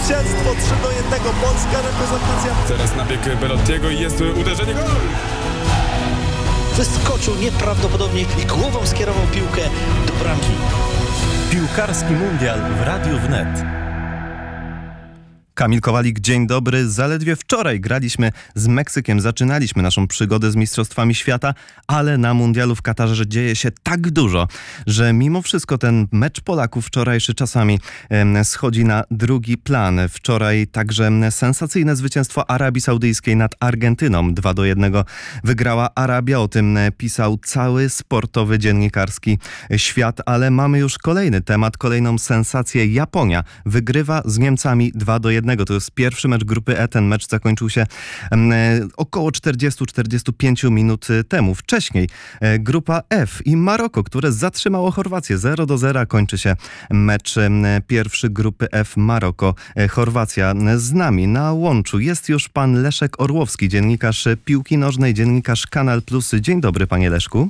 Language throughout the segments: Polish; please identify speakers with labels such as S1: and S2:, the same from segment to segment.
S1: zwycięstwo 3 do 1. Polska reprezentacja.
S2: Teraz nabieg Belottiego i jest uderzenie gol!
S3: Wyskoczył nieprawdopodobnie i głową skierował piłkę do bramki.
S4: Piłkarski Mundial w Radiu Wnet. Kamil Kowalik, dzień dobry. Zaledwie wczoraj graliśmy z Meksykiem, zaczynaliśmy naszą przygodę z Mistrzostwami Świata, ale na Mundialu w Katarze dzieje się tak dużo, że mimo wszystko ten mecz Polaków wczorajszy czasami schodzi na drugi plan. Wczoraj także sensacyjne zwycięstwo Arabii Saudyjskiej nad Argentyną. 2 do 1 wygrała Arabia, o tym pisał cały sportowy dziennikarski świat, ale mamy już kolejny temat, kolejną sensację. Japonia wygrywa z Niemcami 2 do 1. To jest pierwszy mecz grupy E. Ten mecz zakończył się e, około 40-45 minut temu. Wcześniej e, grupa F i Maroko, które zatrzymało Chorwację. 0 do 0 kończy się mecz pierwszy grupy F Maroko. E, Chorwacja z nami na łączu. Jest już pan Leszek Orłowski, dziennikarz piłki nożnej, dziennikarz Kanal Plus. Dzień dobry, panie Leszku.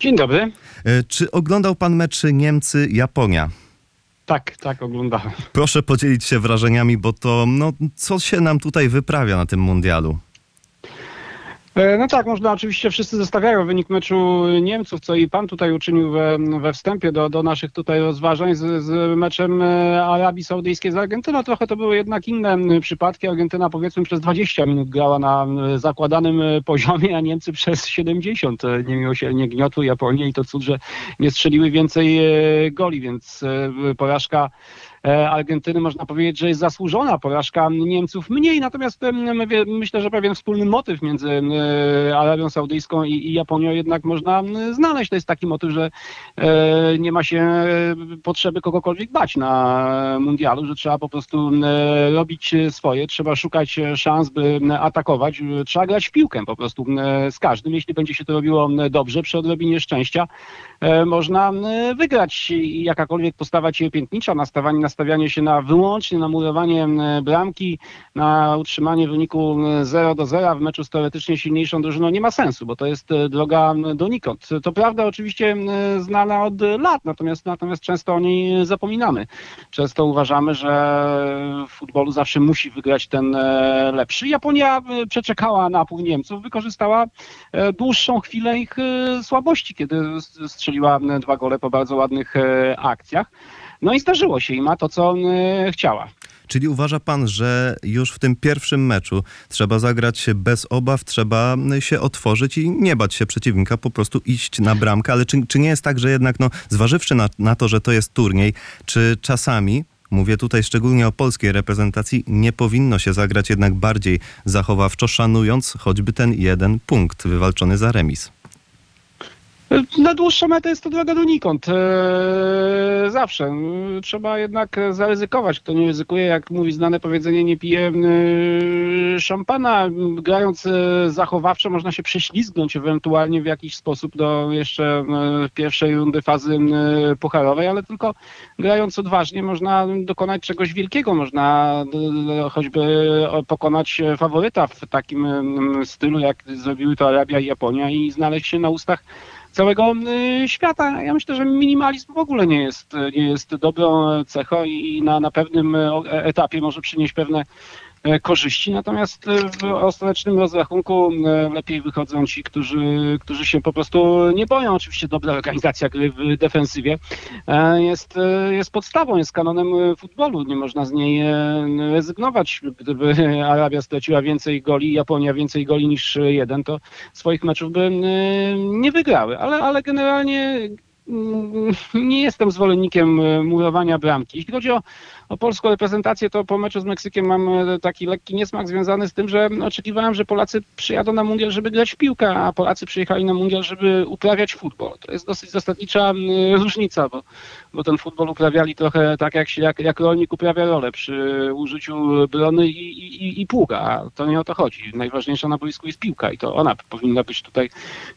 S5: Dzień dobry.
S4: Czy oglądał pan mecz Niemcy-Japonia?
S5: Tak, tak, oglądałem.
S4: Proszę podzielić się wrażeniami, bo to, no, co się nam tutaj wyprawia na tym mundialu?
S5: E, no tak, można oczywiście wszyscy zostawiają wynik meczu Niemców, co i pan tutaj uczynił we, we wstępie do, do naszych tutaj rozważań z, z meczem e, Arabii Saudyjskiej z Argentyną. Trochę to były jednak inne przypadki. Argentyna powiedzmy przez 20 minut grała na zakładanym poziomie, a Niemcy przez 70 niemiłosiernie gniotły Japonię i to cud, że nie strzeliły więcej e, goli, więc porażka E, Argentyny można powiedzieć, że jest zasłużona porażka Niemców mniej, natomiast myślę, że pewien wspólny motyw między e, Arabią Saudyjską i Japonią jednak można znaleźć. To jest taki motyw, że e, nie ma się potrzeby kogokolwiek bać na mundialu, że trzeba po prostu robić swoje, trzeba szukać szans, by atakować, trzeba grać w piłkę po prostu z każdym. Jeśli będzie się to robiło dobrze, przy odrobinie szczęścia, można wygrać. Jakakolwiek postawa piętnicza, nastawanie na nastawianie się na wyłącznie na murowanie bramki, na utrzymanie wyniku 0 do 0 w meczu z teoretycznie silniejszą drużyną nie ma sensu, bo to jest e, droga donikąd. To prawda oczywiście znana od lat, natomiast, natomiast często o niej zapominamy. Często uważamy, że w futbolu zawsze musi wygrać ten e, lepszy. Japonia e, przeczekała napór Niemców, wykorzystała dłuższą chwilę ich słabości, kiedy strzeliła dwa gole po bardzo ładnych akcjach. No i zdarzyło się i ma to, co y, chciała.
S4: Czyli uważa pan, że już w tym pierwszym meczu trzeba zagrać się bez obaw, trzeba się otworzyć i nie bać się przeciwnika, po prostu iść na bramkę. Ale czy, czy nie jest tak, że jednak, no, zważywszy na, na to, że to jest turniej, czy czasami Mówię tutaj szczególnie o polskiej reprezentacji. Nie powinno się zagrać jednak bardziej zachowawczo, szanując choćby ten jeden punkt wywalczony za remis.
S5: Na dłuższą metę jest to droga donikąd. Eee, zawsze. Trzeba jednak zaryzykować. Kto nie ryzykuje, jak mówi znane powiedzenie, nie pije eee, szampana. Grając e, zachowawczo można się prześlizgnąć ewentualnie w jakiś sposób do jeszcze e, pierwszej rundy fazy e, pucharowej, ale tylko grając odważnie można dokonać czegoś wielkiego. Można choćby pokonać faworyta w takim stylu, jak zrobiły to Arabia i Japonia i znaleźć się na ustach całego y, świata. Ja myślę, że minimalizm w ogóle nie jest, nie jest dobrą cechą i na, na pewnym e, etapie może przynieść pewne korzyści, natomiast e, w ostatecznym rozrachunku e, lepiej wychodzą ci, którzy, którzy się po prostu nie boją. Oczywiście dobra organizacja gry w defensywie jest, jest podstawą, jest kanonem futbolu. Nie można z niej rezygnować. Gdyby Arabia straciła więcej goli, Japonia więcej goli niż jeden, to swoich meczów by nie wygrały. Ale, ale generalnie mm, nie jestem zwolennikiem murowania bramki. Jeśli chodzi o o polską reprezentację, to po meczu z Meksykiem mam e, taki lekki niesmak związany z tym, że oczekiwałem, że Polacy przyjadą na mundial, żeby grać w piłkę, a Polacy przyjechali na mundial, żeby uprawiać futbol. To jest dosyć zasadnicza różnica, bo, bo ten futbol uprawiali trochę tak, jak, się, jak, jak rolnik uprawia rolę przy użyciu brony i, i, i pługa. To nie o to chodzi. Najważniejsza na boisku jest piłka i to ona powinna być tutaj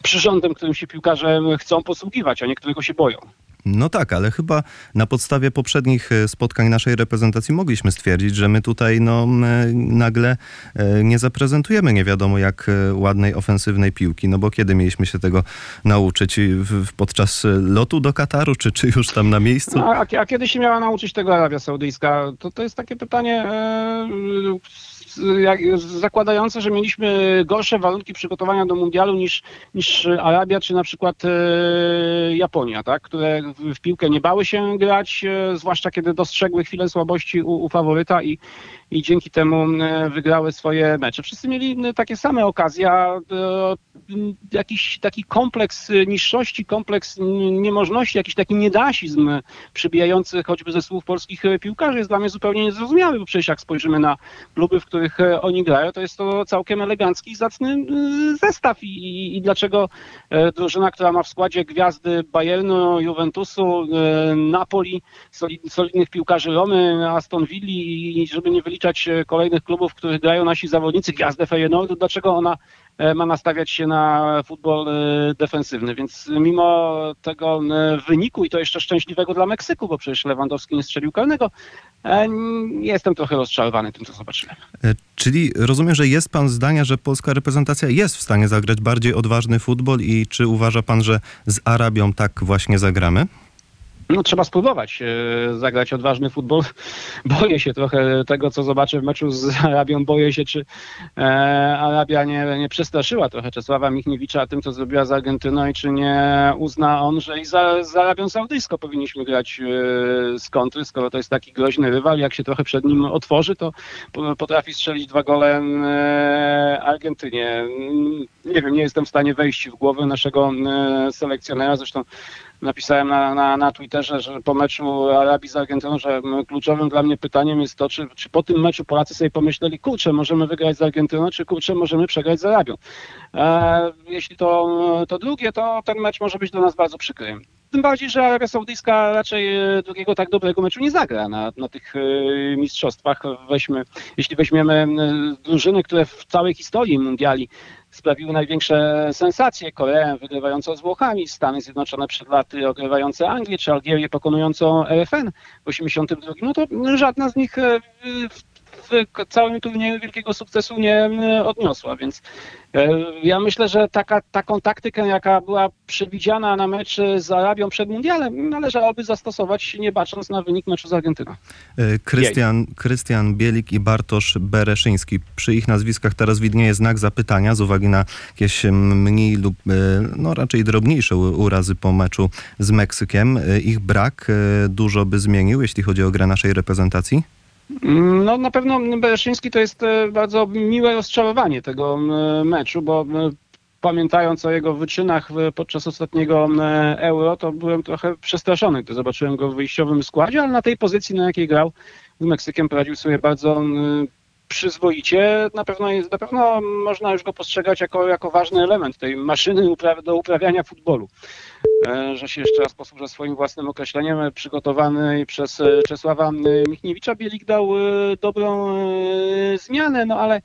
S5: przyrządem, którym się piłkarze chcą posługiwać, a nie którego się boją.
S4: No tak, ale chyba na podstawie poprzednich e, spotkań naszej reprezentacji mogliśmy stwierdzić, że my tutaj no, m, nagle e, nie zaprezentujemy nie wiadomo jak e, ładnej ofensywnej piłki, no bo kiedy mieliśmy się tego nauczyć? Podczas lotu do Kataru, czy, czy już tam na miejscu?
S5: No, a, a kiedy się miała nauczyć tego Arabia Saudyjska? To, to jest takie pytanie e, zakładające, że mieliśmy gorsze warunki przygotowania do mundialu niż, niż Arabia czy na przykład e, Japonia, tak? które w, w piłkę nie bały się grać, e, zwłaszcza kiedy dostrzegły chwilę słabości u, u faworyta i, i dzięki temu e, wygrały swoje mecze. Wszyscy mieli e, takie same okazje, a e, jakiś taki kompleks e, niższości, kompleks niemożności, jakiś taki niedasizm przybijający choćby ze słów polskich e, piłkarzy jest dla mnie zupełnie niezrozumiały, bo przecież jak spojrzymy na kluby, w których oni grają, to jest to całkiem elegancki i zacny zestaw i, i, i dlaczego drużyna, która ma w składzie gwiazdy Bayernu, Juventusu, Napoli, solid, solidnych piłkarzy Romy, Aston Villa i żeby nie wyliczać e, kolejnych klubów, w których grają nasi zawodnicy, gwiazdę Feyenoordu, dlaczego ona e, ma nastawiać się na futbol e, defensywny. Więc mimo tego wyniku i to jeszcze szczęśliwego dla Meksyku, bo przecież Lewandowski nie strzelił karnego, jestem trochę rozczarowany tym, co zobaczyłem.
S4: Czyli rozumiem, że jest pan zdania, że polska reprezentacja jest w stanie zagrać bardziej odważny futbol i czy uważa pan, że z Arabią tak właśnie zagramy?
S5: No trzeba spróbować e, zagrać odważny futbol. Boję się trochę tego, co zobaczę w meczu z Arabią. Boję się, czy e, Arabia nie, nie przestraszyła trochę Czesława Michniewicza tym, co zrobiła z Argentyną i czy nie uzna on, że i za, z Arabią Saudyjską powinniśmy grać e, z kontry, skoro to jest taki groźny rywal. Jak się trochę przed nim otworzy, to po- potrafi strzelić dwa gole Argentynie. Nie wiem, nie jestem w stanie wejść w głowę naszego selekcjonera. Zresztą napisałem na, na, na Twitterze, że po meczu Arabii z Argentyną, że kluczowym dla mnie pytaniem jest to, czy, czy po tym meczu Polacy sobie pomyśleli, kurczę, możemy wygrać z Argentyną, czy kurczę, możemy przegrać z Arabią. E, jeśli to, to drugie, to ten mecz może być dla nas bardzo przykry. Tym bardziej, że Arabia Saudyjska raczej e, drugiego tak dobrego meczu nie zagra na, na tych e, mistrzostwach. Weźmy, jeśli weźmiemy drużyny, które w całej historii mundiali sprawiły największe sensacje. Koreę wygrywającą z Włochami, Stany Zjednoczone przed laty ogrywające Anglię, czy Algierię pokonującą RFN w 82, no to żadna z nich e, w, w całym turnieju wielkiego sukcesu nie odniosła, więc e, ja myślę, że taka, taką taktykę, jaka była przewidziana na mecz z Arabią przed mundialem, należałoby zastosować, nie bacząc na wynik meczu z Argentyną.
S4: E, Krystian, Krystian Bielik i Bartosz Bereszyński. Przy ich nazwiskach teraz widnieje znak zapytania z uwagi na jakieś mniej lub e, no raczej drobniejsze urazy po meczu z Meksykiem. Ich brak dużo by zmienił, jeśli chodzi o grę naszej reprezentacji?
S5: No na pewno Bereszyński to jest e, bardzo miłe rozczarowanie tego meczu, bo pamiętając o jego wyczynach podczas ostatniego Euro, to byłem trochę przestraszony, gdy zobaczyłem go w wyjściowym składzie, ale na tej pozycji, na jakiej grał z Meksykiem, poradził sobie bardzo przyzwoicie. Na pewno, jest, na pewno można już go postrzegać jako, jako ważny element tej maszyny upra- do uprawiania futbolu. E, że się jeszcze raz posłużę swoim własnym określeniem, przygotowany przez e, Czesława e, Michniewicza. Bielik dał dobrą zmianę, no ale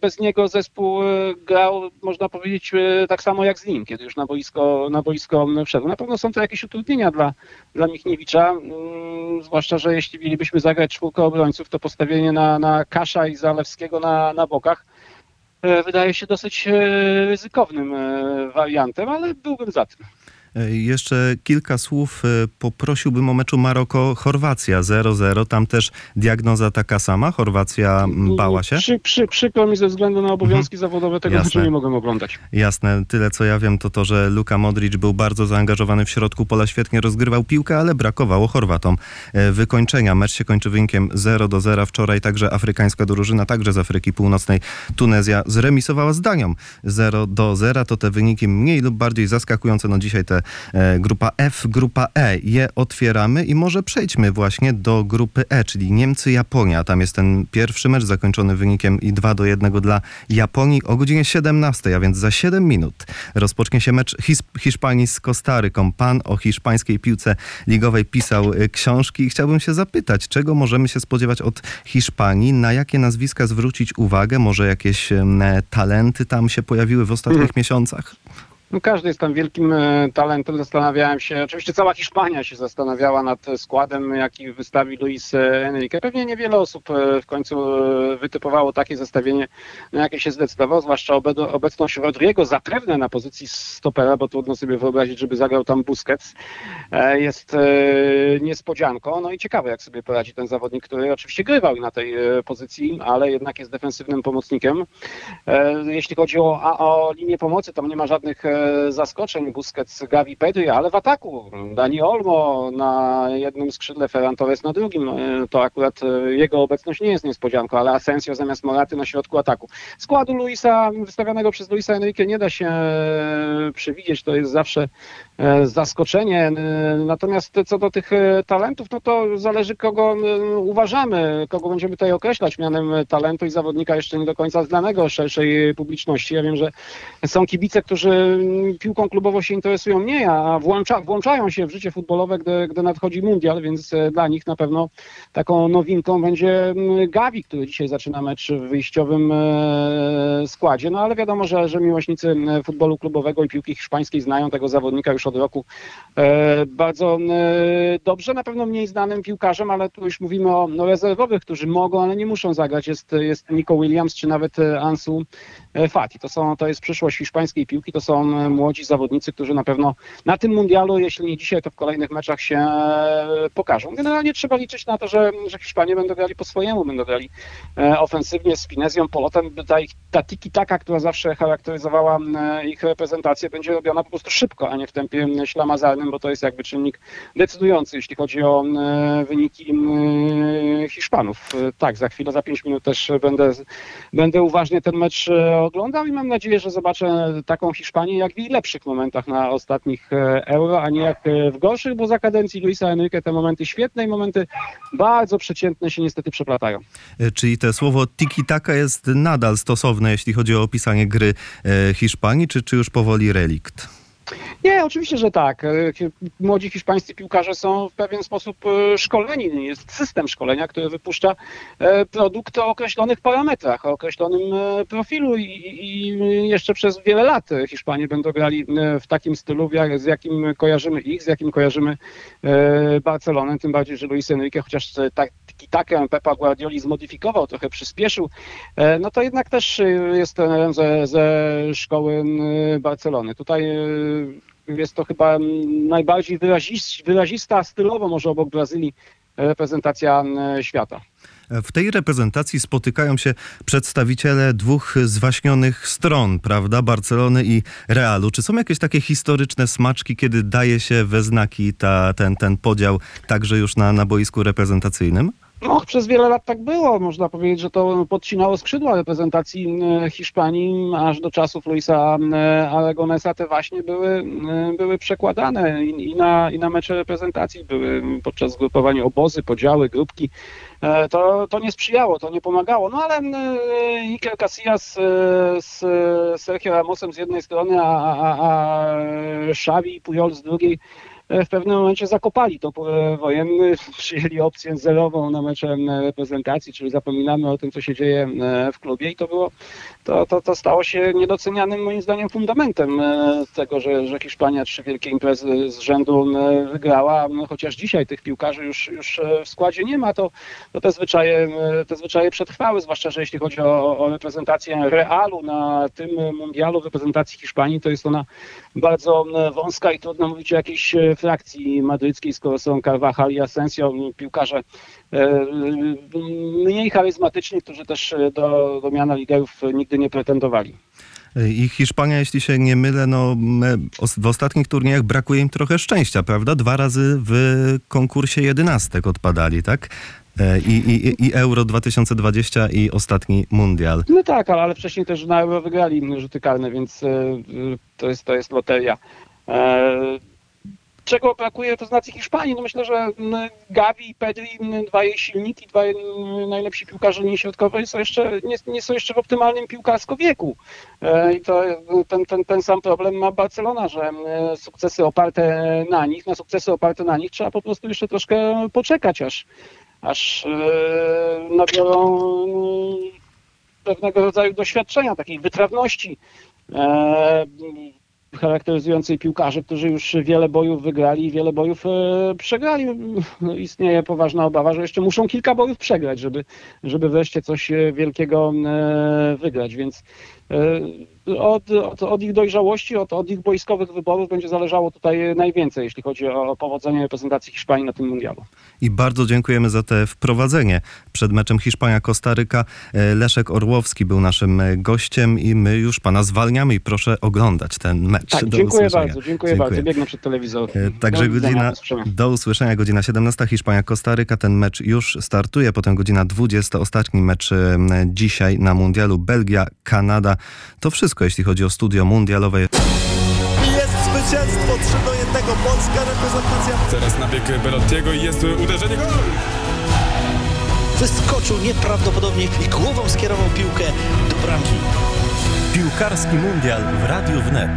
S5: bez niego zespół e, grał, można powiedzieć, e, tak samo jak z nim, kiedy już na boisko, na boisko wszedł. Na pewno są to jakieś utrudnienia dla, dla Michniewicza, mm, zwłaszcza, że jeśli mielibyśmy zagrać czwórkę obrońców, to postawienie na, na Kasza i Zalewskiego na, na bokach e, wydaje się dosyć e, ryzykownym e, wariantem, ale byłbym za tym.
S4: Jeszcze kilka słów e, poprosiłbym o meczu Maroko-Chorwacja 0-0. Tam też diagnoza taka sama. Chorwacja bała się.
S5: Przy, przy, przykro mi ze względu na obowiązki zawodowe tego
S4: Jasne.
S5: meczu nie mogłem oglądać.
S4: Jasne, tyle co ja wiem to to, że Luka Modric był bardzo zaangażowany w środku pola, świetnie rozgrywał piłkę, ale brakowało Chorwatom e, wykończenia. Mecz się kończy wynikiem 0 do 0. Wczoraj także afrykańska drużyna, także z Afryki Północnej, Tunezja zremisowała z Danią 0 do 0. To te wyniki mniej lub bardziej zaskakujące. No dzisiaj te grupa F, grupa E. Je otwieramy i może przejdźmy właśnie do grupy E, czyli Niemcy-Japonia. Tam jest ten pierwszy mecz zakończony wynikiem i 2 do 1 dla Japonii o godzinie 17, a więc za 7 minut rozpocznie się mecz His- Hiszpanii z Kostaryką. Pan o hiszpańskiej piłce ligowej pisał y, książki i chciałbym się zapytać, czego możemy się spodziewać od Hiszpanii, na jakie nazwiska zwrócić uwagę, może jakieś em, talenty tam się pojawiły w ostatnich miesiącach?
S5: No każdy jest tam wielkim e, talentem. Zastanawiałem się, oczywiście cała Hiszpania się zastanawiała nad e, składem, jaki wystawi Luis e, Enrique. Pewnie niewiele osób w końcu wytypowało takie zestawienie, na jakie się zdecydował, zwłaszcza obecność Rodriego zapewne na pozycji stopera, bo trudno sobie wyobrazić, żeby zagrał tam Busquets, jest niespodzianką. No i ciekawe, jak sobie poradzi ten zawodnik, który oczywiście grywał na tej pozycji, ale jednak jest defensywnym pomocnikiem. Jeśli chodzi o, o linię pomocy, tam nie ma żadnych zaskoczeń. Busquets, Gavi, Pedri, ale w ataku Dani Olmo na jednym skrzydle, Ferran Torres na drugim. E, To akurat e, jego obecność nie jest niespodzianką, ale Asensio zamiast Moraty na środku ataku. Składu Luisa, wystawionego przez Luisa Enrique nie da się e, przewidzieć, to jest zawsze zaskoczenie. Natomiast co do tych talentów, no to zależy kogo uważamy, kogo będziemy tutaj określać mianem talentu i zawodnika jeszcze nie do końca znanego szerszej publiczności. Ja wiem, że są kibice, którzy piłką klubową się interesują mniej, a włącza, włączają się w życie futbolowe, gdy, gdy nadchodzi mundial, więc e, dla nich na pewno taką nowinką będzie Gavi, który dzisiaj zaczyna mecz w wyjściowym e, składzie. No ale wiadomo, że, że miłośnicy futbolu klubowego i piłki hiszpańskiej znają tego zawodnika już od roku e, bardzo dobrze. Na pewno mniej znanym piłkarzem, ale tu już mówimy o rezerwowych, którzy mogą, ale nie muszą zagrać. Jest, jest Nico Williams czy nawet Ansu Fati. To, są, to jest przyszłość hiszpańskiej piłki. To są e, młodzi zawodnicy, którzy na pewno na tym mundialu, jeśli nie dzisiaj, to w kolejnych meczach się e, pokażą. Generalnie trzeba liczyć na to, że, że Hiszpanie będą grali po swojemu, będą grali e, ofensywnie z finezją, polotem. Ta, ich- ta tiki-taka, która zawsze charakteryzowała e, ich reprezentację, będzie robiona po prostu szybko, a nie w tempie ślamazarnym, bo to jest jakby czynnik decydujący, jeśli chodzi o e, wyniki Hiszpanów. E, Tak, za chwilę, za pięć minut też będę, będę uważnie ten mecz e, oglądał i mam nadzieję, że zobaczę taką Hiszpanię jak w jej lepszych momentach na ostatnich e, Euro, a nie jak e, w gorszych, bo za kadencji Luisa Enrique te momenty świetne i momenty bardzo przeciętne się niestety przeplatają.
S4: E, Czyli to słowo tiki-taka jest nadal stosowne, jeśli chodzi o opisanie gry Hiszpanii, czy, czy już powoli relikt?
S5: Nie, oczywiście, że tak. E, Młodzi hiszpańscy piłkarze są w pewien sposób e, szkoleni. Jest system szkolenia, który wypuszcza e, produkt o określonych parametrach, o określonym profilu i, jeszcze przez wiele lat Hiszpanie będą grali w takim stylu, z jakim kojarzymy ich, z jakim kojarzymy Barcelonę. Tym bardziej, że Luis Enrique chociaż tak, takę Pepa Guardioli zmodyfikował, trochę przyspieszył, no to jednak też jest trenerem ze, ze szkoły Barcelony. Tutaj jest to chyba mm, najbardziej wyrazis- wyrazista stylowo, może obok Brazylii, reprezentacja m, świata.
S4: W tej reprezentacji spotykają się przedstawiciele dwóch zwaśnionych stron, prawda? Barcelony i Realu. Czy są jakieś takie historyczne smaczki, kiedy daje się we znaki ta, ten, ten podział także już na, na boisku reprezentacyjnym?
S5: No, przez wiele lat tak było. Można powiedzieć, że to podcinało skrzydła reprezentacji e, Hiszpanii, aż do czasów Luisa e, Aragonesa te właśnie były, e, były przekładane i, na, i na mecze reprezentacji. Były podczas zgrupowania obozy, podziały, grupki. To, to nie sprzyjało, to nie pomagało. No ale Iker Casillas e, z Sergio Ramosem z jednej strony, a, a, a Xavi i Puyol z drugiej w pewnym momencie zakopali to e, wojenny, przyjęli opcję zerową na mecze e, reprezentacji, czyli zapominamy o tym, co się dzieje e, w klubie i to było, to, to, to stało się niedocenianym moim zdaniem fundamentem e, tego, że, że Hiszpania trzy wielkie imprezy z rzędu e, wygrała, chociaż dzisiaj tych piłkarzy już, już e, w składzie nie ma, to, to te, zwyczaje, e, te zwyczaje przetrwały, zwłaszcza, że jeśli chodzi o, o reprezentację Realu na tym mundialu w reprezentacji Hiszpanii, to jest ona bardzo e, wąska i trudno mówić o jakiejś e, frakcji madryckiej, skoro są Carvajal i Asensio, m, piłkarze e, mniej charyzmatyczni, którzy też e, do, do miana liderów nigdy nie pretendowali.
S4: I Hiszpania, jeśli się nie mylę, no, w ostatnich turniejach brakuje im trochę szczęścia, prawda? Dwa razy w konkursie jedenastek odpadali, tak? E, I, i, I Euro 2020 i ostatni mundial.
S5: No tak, ale, ale wcześniej też na Euro wygrali rzuty karne, więc e, e, to jest, to jest loteria. Czego brakuje reprezentacji Hiszpanii? No myślę, że mm, Gavi i Pedri, mm, dwa jej silniki, dwa jej, mm, najlepsi piłkarze linii środkowej są jeszcze, nie, nie są jeszcze w optymalnym piłkarsko wieku. E, I to e, ten, ten, ten sam problem ma Barcelona, że sukcesy oparte na nich, na sukcesy oparte na nich trzeba po prostu jeszcze troszkę poczekać, aż, aż e, nabiorą pewnego rodzaju doświadczenia, takiej wytrawności. Charakteryzującej piłkarzy, którzy już wiele bojów wygrali i wiele bojów e, przegrali. No, istnieje poważna obawa, że jeszcze muszą kilka bojów przegrać, żeby, żeby wreszcie coś e, wielkiego e, wygrać, więc od, od, od ich dojrzałości, od, od ich boiskowych wyborów będzie zależało tutaj najwięcej, jeśli chodzi o powodzenie reprezentacji Hiszpanii na tym mundialu.
S4: I bardzo dziękujemy za te wprowadzenie. Przed meczem Hiszpania-Kostaryka e, Leszek Orłowski był naszym e, gościem i my już pana zwalniamy i proszę oglądać ten mecz.
S5: Tak,
S4: Do
S5: dziękuję
S4: usłyszenia.
S5: bardzo, dziękuję, bardzo. Biegnę przed telewizor.
S4: E, Także
S5: Do
S4: godzina,
S5: do usłyszenia.
S4: godzina 17 Hiszpania-Kostaryka. Ten mecz już startuje, potem godzina 20, ostatni mecz e, dzisiaj na mundialu Belgia-Kanada. To wszystko, jeśli chodzi o studio mundialowe.
S1: Jest zwycięstwo 3 do 1. Polska reprezentacja
S2: Teraz nabieg Belottiego i jest uderzenie gol!
S3: Wyskoczył nieprawdopodobnie i głową skierował piłkę do bramki.
S6: Piłkarski mundial w Radiu Wnet.